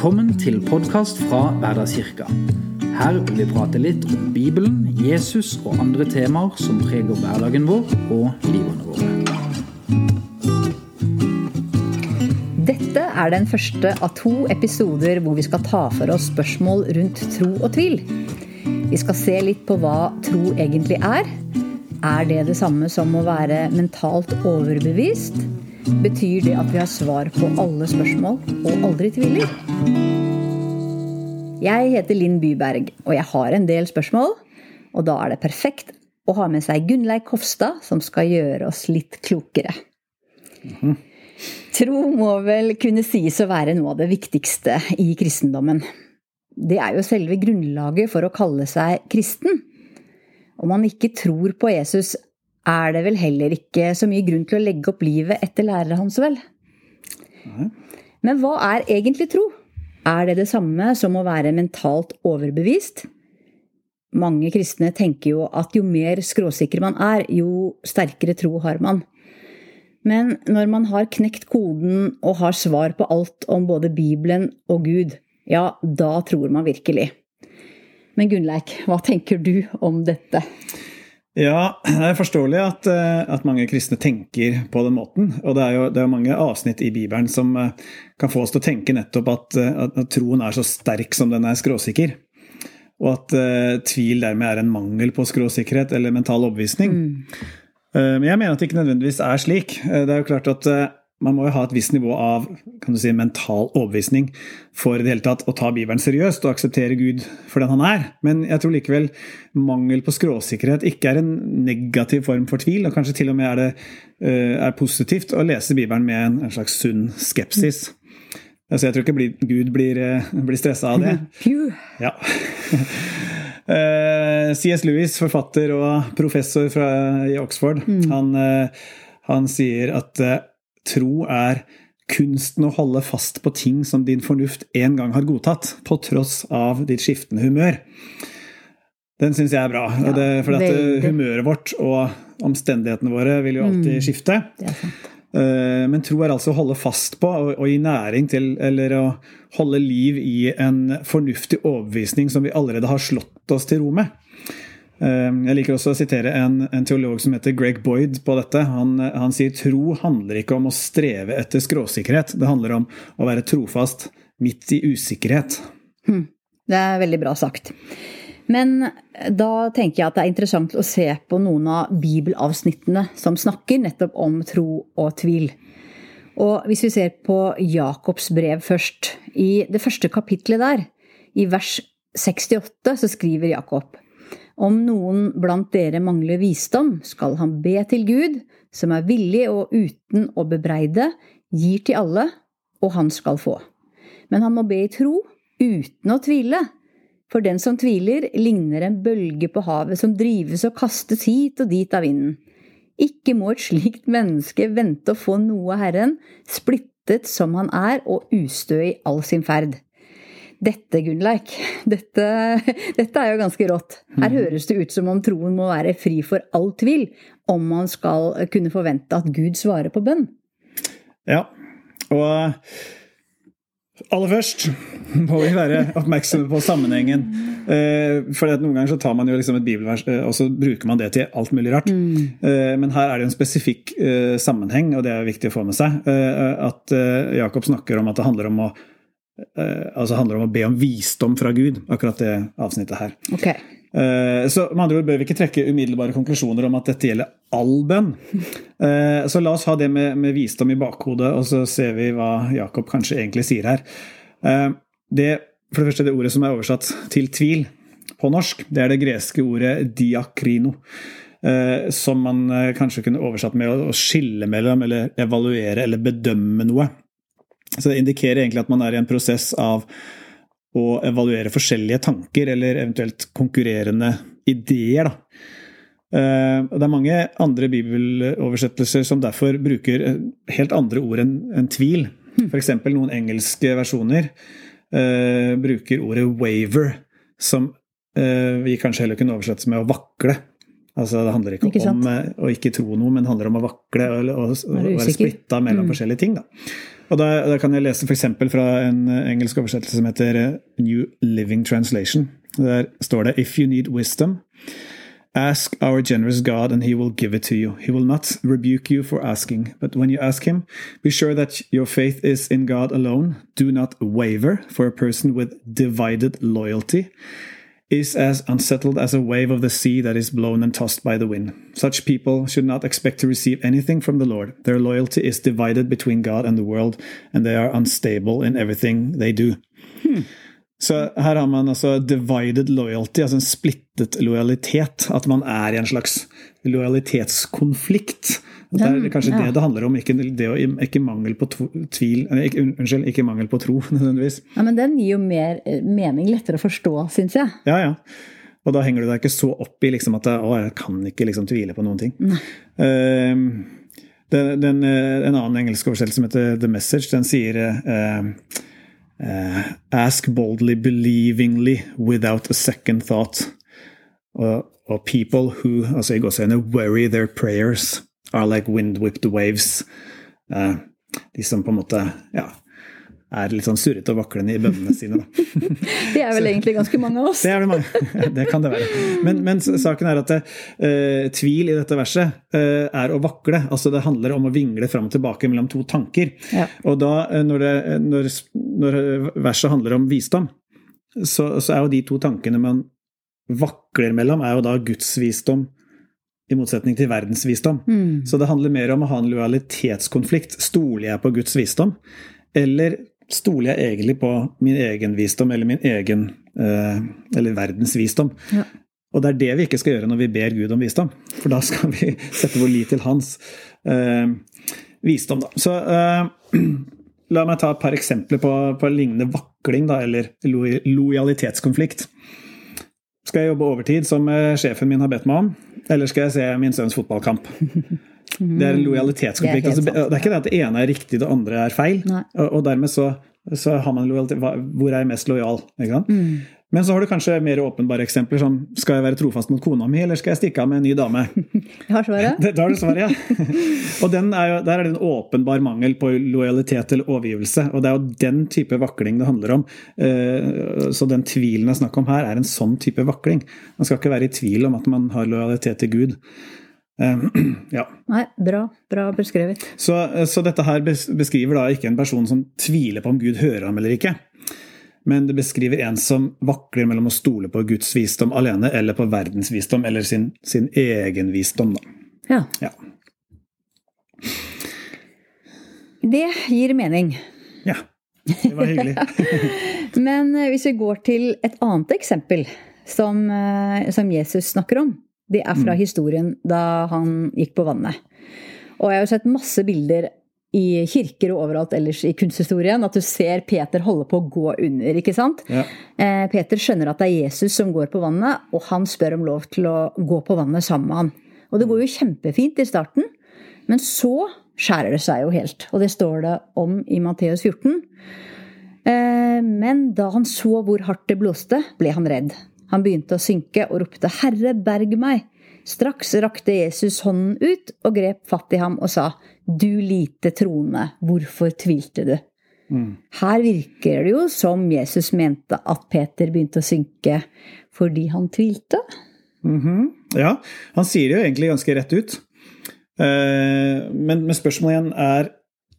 Velkommen til podkast fra Hverdagskirka. Her vil vi prate litt om Bibelen, Jesus og andre temaer som preger hverdagen vår og livene våre. Dette er den første av to episoder hvor vi skal ta for oss spørsmål rundt tro og tvil. Vi skal se litt på hva tro egentlig er. Er det det samme som å være mentalt overbevist? Betyr det at vi har svar på alle spørsmål og aldri tviler? Jeg heter Linn Byberg, og jeg har en del spørsmål. Og da er det perfekt å ha med seg Gunnleik Hofstad, som skal gjøre oss litt klokere. Tro må vel kunne sies å være noe av det viktigste i kristendommen. Det er jo selve grunnlaget for å kalle seg kristen. Om man ikke tror på Jesus, er det vel heller ikke så mye grunn til å legge opp livet etter lærere hans, vel? Men hva er egentlig tro? Er det det samme som å være mentalt overbevist? Mange kristne tenker jo at jo mer skråsikker man er, jo sterkere tro har man. Men når man har knekt koden og har svar på alt om både Bibelen og Gud, ja, da tror man virkelig. Men Gunnleik, hva tenker du om dette? Ja, det er forståelig at, eh, at, mange kristne tenker på den måten. Og det er jo det er mange avsnitt i Bibelen som eh, kan få oss til å tenke nettopp at, eh, at, at troen er så sterk som den er skråsikker. Og at uh, tvil dermed er en mangel på skråsikkerhet eller mental overbevisning. Mm. Uh, men jeg mener at det ikke nødvendigvis er slik. Uh, det er jo klart at man må jo ha et visst nivå av kan du si, mental overbevisning for i det hele tatt å ta Bibelen seriøst og akseptere Gud for den han er. Men jeg tror likevel mangel på skråsikkerhet ikke er en negativ form for tvil, og kanskje til og med er det uh, er positivt å lese Bibelen med en, slags sunn skepsis. Altså, jeg tror ikke Gud blir, uh, blir stressa av det. Ja. Uh, eh, C.S. Lewis, forfatter og professor fra, i Oxford, mm. han, han, sier at tro er kunsten å holde fast på ting som din fornuft en gang har godtatt, på tross av ditt skiftende humør. Den syns jeg er bra. Ja, det, for at eh, humøret vårt og omstendighetene våre vil jo alltid mm, skifte. Eh, men tro er altså å holde fast på og gi næring til, eller å holde liv i en fornuftig overbevisning som vi allerede har slått oss til ro med. Ehm, jeg liker også å sitere en, en teolog som heter Greg Boyd på dette. Han, han, sier tro handler ikke om å streve etter skråsikkerhet, det handler om å være trofast midt i usikkerhet. Hm. Det er veldig bra sagt. Men da tenker jeg at det er interessant å se på noen av bibelavsnittene som snakker nettopp om tro og tvil. Og hvis vi ser på Jakobs brev først, i det første kapitlet der, i vers 68, så skriver Jakob om noen blant dere mangler visdom, skal han be til Gud, som er villig og uten å bebreide, gir til alle, og han skal få. Men han må be i tro, uten å tvile. For den som tviler, ligner en bølge på havet som drives og kastes hit og dit av vinden. Ikke må et slikt menneske vente å få noe av Herren, splittet som han er og ustø i all sin ferd. Dette, Gunnleik, dette, dette, er jo ganske rått. Her mhm. høres det ut som om troen må være fri for all tvil om man skal kunne forvente at Gud svarer på bønn. Ja, og aller først må vi være oppmerksomme på sammenhengen. Eh, for noen ganger så tar man jo liksom et bibelvers eh, og så bruker man det til alt mulig rart. Mm. Eh, men her er det en spesifikk sammenheng, og det er viktig å få med seg. At Jakob snakker om at det handler om å Eh, altså handler om å be om visdom fra Gud, akkurat det avsnittet her. Okay. Eh, så med andre ord bør vi ikke trekke umiddelbare konklusjoner om at dette gjelder all bønn. Eh, så la oss ha det med, med visdom i bakhodet, og så ser vi hva Jakob kanskje egentlig sier her. Det, for det første det ordet som er oversatt til tvil på norsk, det er det greske ordet diakrino. Som man kanskje kunne oversatt med å skille mellom, eller evaluere eller bedømme noe. Så det indikerer egentlig at man er i en prosess av å evaluere forskjellige tanker, eller eventuelt konkurrerende ideer. Da. Eh, det er mange andre bibeloversettelser som derfor bruker helt andre ord enn tvil. F.eks. noen engelske versjoner uh, bruker ordet 'waver', som uh, vi kanskje heller kunne oversettes med å vakle. Altså Det handler ikke, ikke om uh, å ikke tro noe, men handler om å vakle og, og, og være splitta mellom mm. forskjellige ting. Da. Og da, da kan jeg lese f.eks. fra en engelsk oversettelse som heter New Living Translation. Der står det If you need wisdom, ask our generous God and he will give it to you. He will not rebuke you for asking, but when you ask him, be sure that your faith is in God alone. Do not waver, for a person with divided loyalty is as unsettled as a wave of the sea that is blown and tossed by the wind. Such people should not expect to receive anything from the Lord. Their loyalty is divided between God and the world, and they are unstable in everything they do. Hmm. Så her har man altså divided loyalty, altså en splittet lojalitet. At man er i en slags lojalitetskonflikt. Det er kanskje ja. det det handler om, ikke, det, ikke mangel på tvil ikke, Unnskyld, ikke mangel på tro, nødvendigvis. Ja, Men den gir jo mer eh, mening, lettere å forstå, syns jeg. Ja, ja. Og da henger du deg ikke så opp i liksom at å, jeg kan ikke liksom tvile på noen ting. Uh, den, den, eh, en annen engelsk oversettelse som heter The Message, den sier uh, uh, Ask boldly, believingly, without a second thought. Og, og people who altså i gåseøyne worry their prayers are like wind-whipped waves. Uh, de som på en måte ja, er litt sånn surrete og vaklende i bønnene sine. det er vel så, egentlig ganske mange av oss. det, er det, mange. det kan det være. Men, men saken er at uh, tvil i dette verset uh, er å vakle. Altså det handler om å vingle fram og tilbake mellom to tanker. Ja. Og da, når, det, når, når, verset handler om visdom, så, så, er jo de to tankene man vakler mellom, er jo da Guds visdom i motsetning til verdensvisdom. Mm. Så det handler mer om å ha en lojalitetskonflikt. Stoler jeg på Guds visdom, eller stoler jeg egentlig på min egen visdom eller min egen eh, eller verdens visdom? Ja. Og det er det vi ikke skal gjøre når vi ber Gud om visdom, for da skal vi sette vår lit til hans eh, visdom. Da. Så eh, la meg ta et par eksempler på, på lignende vakling, da, eller lojalitetskonflikt. Skal jeg jobbe overtid, som eh, sjefen min har bedt meg om, eller skal jeg se min sønns fotballkamp? Det er en lojalitetskonflikt. Det er, altså, det er ikke det at det ene er riktig, det andre er feil. Og, og, dermed så, så, har man lojalitet Hvor er jeg mest lojal? Ikke sant? Mm. Men så har du kanskje mer åpenbare eksempler som skal jeg være trofast mot kona mi, eller skal jeg stikke av med en ny dame? Jeg har svaret. Da har du svaret, ja. og er jo, der er det en åpenbar mangel på lojalitet eller overgivelse. Og det er jo den type vakling det handler om. Eh, så den tvilen det er snakk om her, er en sånn type vakling. Man skal ikke være i tvil om at man har lojalitet til Gud. Eh, ja. Nei, bra. Bra beskrevet. Så, så dette her beskriver da ikke en person som tviler på om Gud hører ham eller ikke men det beskriver en som vakler mellom å stole på Guds visdom alene eller på verdens visdom, eller sin, sin egen visdom. Da. Ja. ja. Det gir mening. Ja. Det var hyggelig. men eh, hvis vi går til et annet eksempel som, eh, som Jesus snakker om, det er fra mm. historien da han gikk på vannet. Og jeg har jo sett masse bilder i kirker og overalt ellers i kunsthistorien at du ser Peter holde på å gå under. ikke sant? Ja. Eh, Peter skjønner at det er Jesus som går på vannet, og han spør om lov til å gå på vannet sammen med han. Og det går jo kjempefint i starten, men så skjærer det seg jo helt. Og det står det om i Matteus 14. Eh, men da han så hvor hardt det blåste, ble han redd. Han begynte å synke og ropte 'Herre, berg meg'. Straks rakte Jesus hånden ut og grep fatt i ham og sa, Du lite troende, hvorfor tvilte du? Mm. Her virker det jo som Jesus mente at Peter begynte å synke fordi han tvilte. Mm -hmm. Ja, han sier det jo egentlig ganske rett ut. Eh, men, men spørsmålet igjen er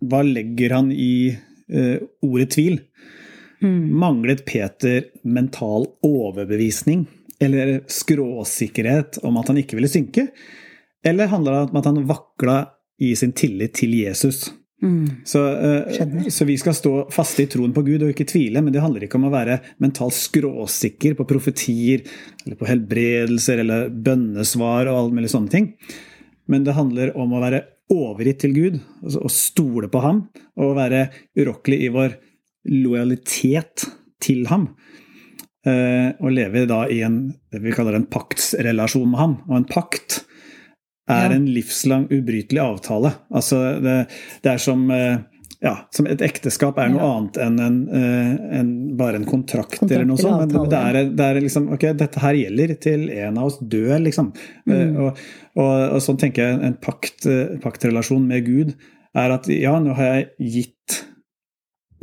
hva legger han i eh, ordet tvil? Mm. Manglet Peter mental overbevisning? eller skråsikkerhet om at han ikke ville synke? Eller handler det om at han vakla i sin tillit til Jesus? Mm. Så, uh, så, vi skal stå faste i troen på Gud og ikke tvile, men det handler ikke om å være mentalt skråsikker på profetier eller på helbredelser eller bønnesvar og alle mulige sånne ting. Men det handler om å være overgitt til Gud altså å stole på ham og være urokkelig i vår lojalitet til ham. Uh, og leve da i en det vi kaller en paktsrelasjon med ham. Og en pakt er en livslang, ubrytelig avtale. Altså, det, det er som eh, ja, som et ekteskap er noe ja. annet enn en, eh, en, bare en kontrakt, kontrakt eller noe sånt. Men det er, det er, liksom Ok, dette her gjelder til en av oss dør, liksom. Mm. Og, og, og, sånn tenker jeg en pakt, paktrelasjon med Gud er at ja, nå har jeg gitt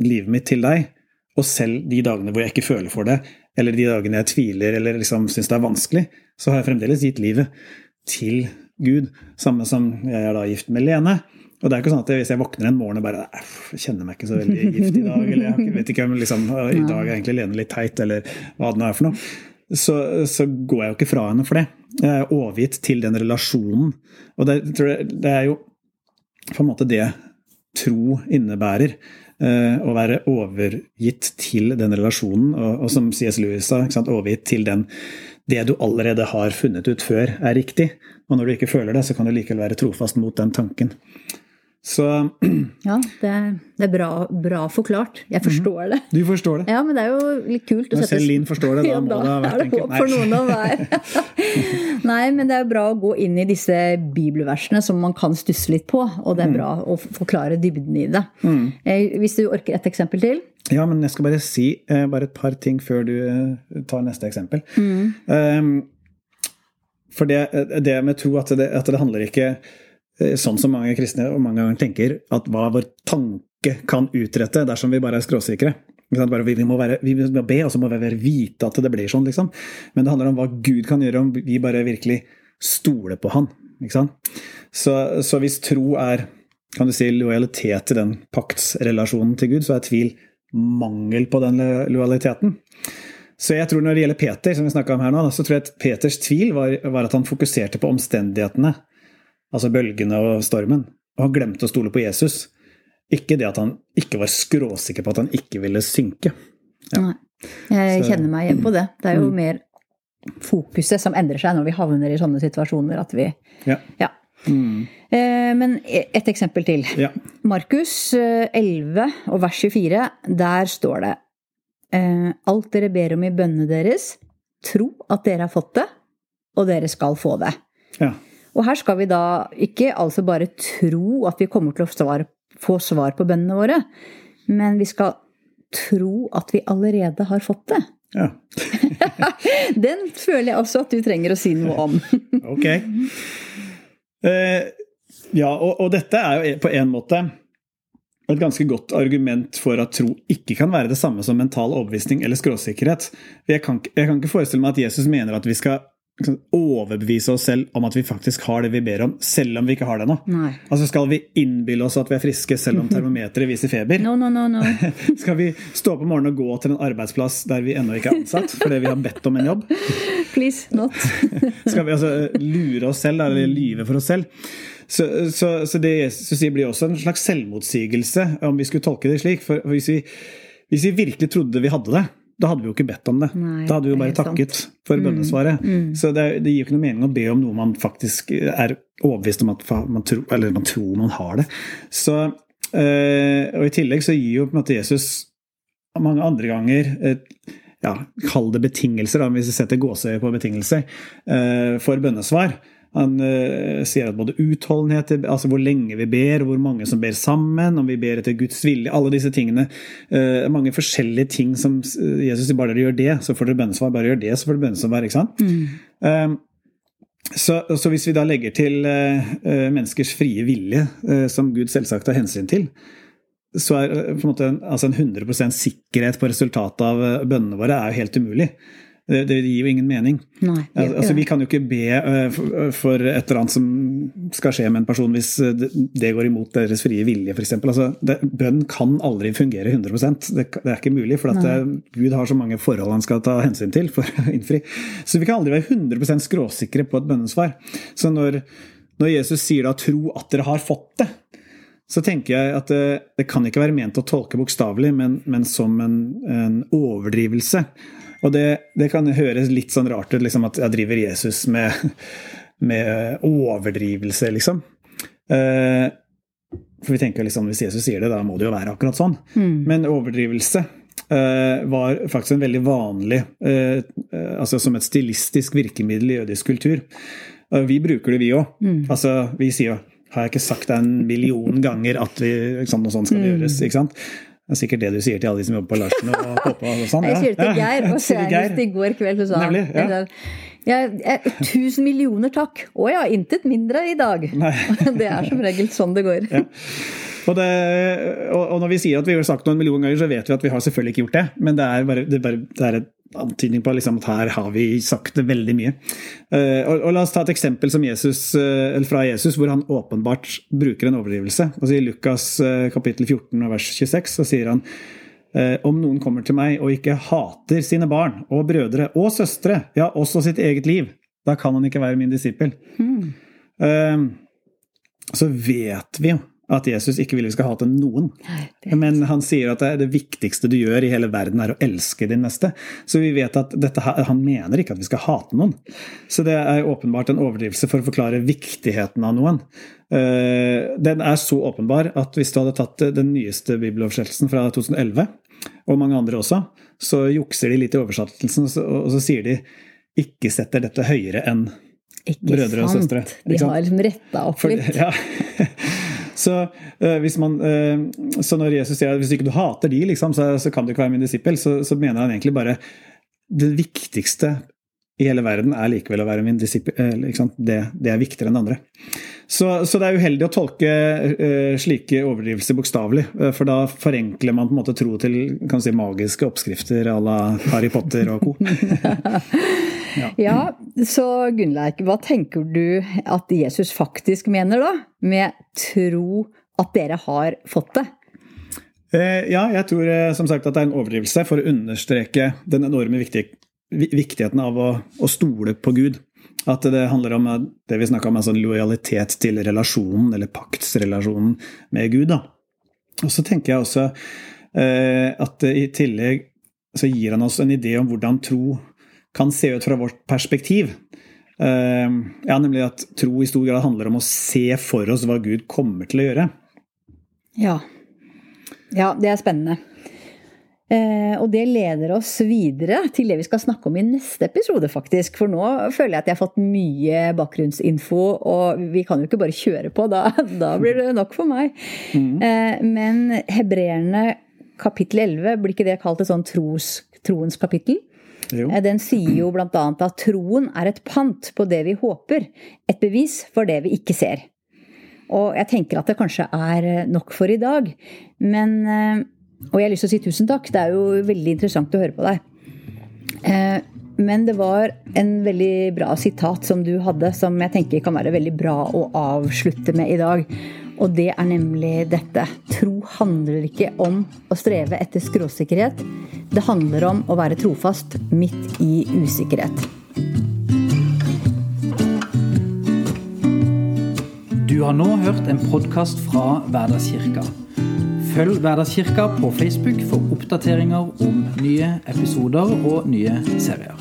livet mitt til deg. Og selv de dagene hvor jeg ikke føler for det, eller de dagene jeg tviler eller liksom syns det er vanskelig, så har jeg fremdeles gitt livet til Gud. Samme som jeg er da gift med Lene. Og det er ikke sånn at hvis jeg våkner en morgen og bare jeg kjenner meg ikke så veldig gift i dag, eller jeg vet ikke om liksom, i dag er egentlig Lene litt teit, eller hva det nå er for noe, så, så, går jeg jo ikke fra henne for det. Jeg er overgitt til den relasjonen. Og det, det er jo på en måte det tro innebærer. Eh, å være overgitt til den relasjonen, og, og som C.S. Lewis sa, overgitt til den det du allerede har funnet ut før, er riktig. Og når du ikke føler det, så kan du likevel være trofast mot den tanken. Så Ja, det er, det er bra, bra, forklart. Jeg forstår det. Du forstår det. Ja, men det er jo litt kult Når selv Linn forstår det, da ja, må det ha vært enkelt. Nei. For noen av hver. Nei, men det er bra å gå inn i disse bibelversene som man kan stusse litt på. Og det er mm. bra å forklare dybden i det. Mm. Hvis du orker et eksempel til? Ja, men jeg skal bare si eh, bare et par ting før du eh, tar neste eksempel. Mm. Um, for det, det, med tro at det, at det handler ikke Eh, sånn som mange kristne og mange ganger tenker, at hva vår tanke kan utrette dersom vi bare er skråsikre. Bare, vi, må være, vi, må be, og så må vi være vite at det blir sånn, liksom. Men det handler om hva Gud kan gjøre om vi bare virkelig stoler på Han. Så, så, hvis tro er kan du si, lojalitet til den paktsrelasjonen til Gud, så er tvil mangel på den lojaliteten. Så jeg tror når det gjelder Peter, som vi om her nå, så tror jeg at Peters tvil var, var at han fokuserte på omstendighetene altså bølgene og stormen, og han glemte å stole på Jesus. Ikke det at han ikke var skråsikker på at han ikke ville synke. Ja. Nei. Jeg Så, kjenner meg igjen på det. Det er jo mm. mer fokuset som endrer seg når vi havner i sånne situasjoner at vi Ja. ja. Mm. Eh, men et eksempel til. Ja. Markus 11 eh, og vers 24, der står det Alt dere ber om i bønnene deres, tro at dere har fått det, og dere skal få det. Ja. Og her skal vi da ikke altså bare tro at vi kommer til å svare, få svar på bønnene våre, men vi skal tro at vi allerede har fått det. Ja. Den føler jeg også at du trenger å si noe om. ok. Uh, ja, og, og, dette er jo på en måte et ganske godt argument for at tro ikke kan være det samme som mental overbevisning eller skråsikkerhet. Jeg kan, jeg kan ikke forestille meg at Jesus mener at vi skal overbevise oss selv om at vi faktisk har det vi ber om, selv om vi ikke har det nå. Nei. Altså Skal vi innbille oss at vi er friske selv om termometeret viser feber? No, no, no, no. skal vi stå opp om morgenen og gå til en arbeidsplass der vi ennå ikke er ansatt fordi vi har bedt om en jobb? Please, not. skal vi altså lure oss selv, eller lyve for oss selv? Så, så, så det Jesus sier, blir også en slags selvmotsigelse, om vi skulle tolke det slik. For hvis vi, hvis vi virkelig trodde vi hadde det, da hadde vi jo ikke bedt om det. Nei, da hadde vi jo bare takket sant. for mm, bønnesvaret. Mm, mm. Så det, det, gir jo ikke noe mening å be om noe man faktisk er overbevist om at man tror, eller man, tror man har det. Så, øh, og i tillegg så gir jo på en måte Jesus mange andre ganger et, ja, Kall det betingelser, da, hvis vi setter gåseøye på betingelser, øh, for bønnesvar. Han uh, sier at både utholdenhet, altså hvor lenge vi ber, hvor mange som ber sammen, om vi ber etter Guds vilje, alle disse tingene. Uh, mange forskjellige ting som Jesus sier bare dere gjør det, så får dere bønnesvar. Bare gjør det, så får dere bønnesvar. ikke sant? Mm. Uh, så, så, hvis vi da legger til menneskers frie vilje, som Gud selvsagt tar hensyn til, så er på en måte en, altså en 100 sikkerhet på resultatet av bønnene våre er jo helt umulig. Det, det, gir jo ingen mening. Nei, altså, vi kan jo ikke be uh, for, for, et eller annet som skal skje med en person hvis eh, det, det går imot deres frie vilje, f.eks. Altså, bønn kan aldri fungere 100 det, det er ikke mulig, for at eh, Gud har så mange forhold han skal ta hensyn til for å innfri. Så vi kan aldri være 100% skråsikre på et bønnesvar. Så når, når Jesus sier da 'tro at dere har fått det', så tenker jeg at det, det kan ikke være ment å tolke bokstavelig, men, men, som en, en overdrivelse. Og det, det, kan høres litt sånn rart ut, liksom, at jeg driver Jesus med, med overdrivelse, liksom. Eh, for vi tenker liksom, hvis Jesus sier det, da må det jo være akkurat sånn. Mm. Men overdrivelse eh, var faktisk en veldig vanlig eh, eh Altså som et stilistisk virkemiddel i jødisk kultur. vi bruker det, vi òg. Mm. Altså, vi sier jo har jeg ikke sagt det en million ganger at vi, sånn og sånn skal det mm. gjøres? ikke sant? Det er sikkert det du sier til alle de som jobber på Larsen og Poppa og sånn. Ja. Jeg sier det til Geir, og senest i går kveld så sa han ja. ja, Tusen millioner takk! Å ja, intet mindre i dag. Nei. Det er som regel sånn det går. Ja. Og, det, og, og, når vi sier at vi har sagt noe en million ganger, så vet vi at vi har selvfølgelig ikke gjort det. Men det er bare, det er bare det er et antydning på liksom, at her har vi sagt det veldig mye. Uh, og, og, La oss ta et eksempel Jesus, uh, fra Jesus, hvor han åpenbart bruker en overdrivelse. Altså, I Lukas uh, kapittel 14 vers 26 så sier han om noen kommer til meg og ikke hater sine barn og brødre og søstre, ja, også sitt eget liv, da kan han ikke være min disippel. Mm. Så vet vi jo at Jesus ikke vil vi skal hate noen. Men han sier at det, det, viktigste du gjør i hele verden, er å elske din neste. Så vi vet at dette, han mener ikke at vi skal hate noen. Så det er åpenbart en overdrivelse for å forklare viktigheten av noen. Eh, den er så åpenbar at hvis du hadde tatt den nyeste bibeloversettelsen fra 2011, og mange andre også, så jukser de litt i oversettelsen, og så sier de ikke setter dette høyere enn brødre og søstre. De har liksom retta opp litt. For, ja. Så, uh, man, uh, så, når Jesus sier at hvis ikke du hater de, liksom, så, så, kan du ikke være min disippel, så, så, mener han egentlig bare det viktigste i hele verden er likevel å være min disippel. Uh, det, det, er viktigere enn andre. Så, så, det er uheldig å tolke slike overdrivelser bokstavelig, for da forenkler man på en måte tro til kan si, magiske oppskrifter à la Harry Potter og co. Ja. ja, så Gunnleik, hva tenker du at Jesus faktisk mener da, med tro at dere har fått det? Eh, ja, jeg tror eh, som sagt at det er en overdrivelse for å understreke den enorme viktigheten av å, å stole på Gud. At det handler om det vi snakka om, altså lojalitet til relasjonen, eller paktsrelasjonen med Gud. Da. Og så tenker jeg også eh, at i tillegg så gir han oss en idé om hvordan tro kan se ut fra vårt perspektiv. Ehm, ja, nemlig at tro i stor grad handler om å se for oss hva Gud kommer til å gjøre. Ja. Ja, det er spennende. Eh, og det leder oss videre til det vi skal snakke om i neste episode, faktisk. For nå føler jeg at jeg har fått mye bakgrunnsinfo, og vi kan jo ikke bare kjøre på. Da, da blir det nok for meg. Mm. Eh, men hebreerne kapittel 11, blir ikke det kalt et sånn tros, troens kapittel? Jo. Eh, den sier jo bl.a. at troen er et pant på det vi håper, et bevis for det vi ikke ser. Og jeg tenker at det kanskje er eh, nok for i dag. Men eh, Og jeg har lyst til å si tusen takk. Det er jo veldig interessant å høre på deg. Men det var en veldig bra sitat som du hadde, som jeg tenker kan være veldig bra å avslutte med i dag. Og det er nemlig dette. Tro handler ikke om å streve etter skråsikkerhet. Det handler om å være trofast midt i usikkerhet. Du har nå hørt en podkast fra Hverdagskirka. Følg Hverdagskirka på Facebook for oppdateringer om nye episoder og nye serier.